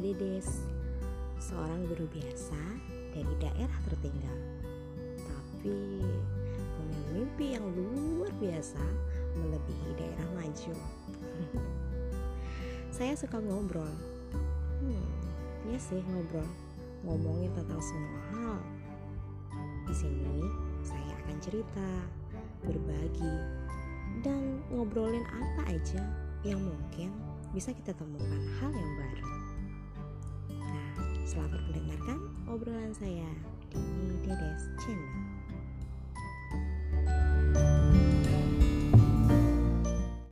Dedes, seorang guru biasa dari daerah tertinggal. Tapi punya mimpi yang luar biasa melebihi daerah maju. Saya suka ngobrol. Hmm, iya sih ngobrol, ngomongin tentang semua hal. Di sini saya akan cerita, berbagi, dan ngobrolin apa aja yang mungkin bisa kita temukan hal yang baru. Selamat mendengarkan obrolan saya.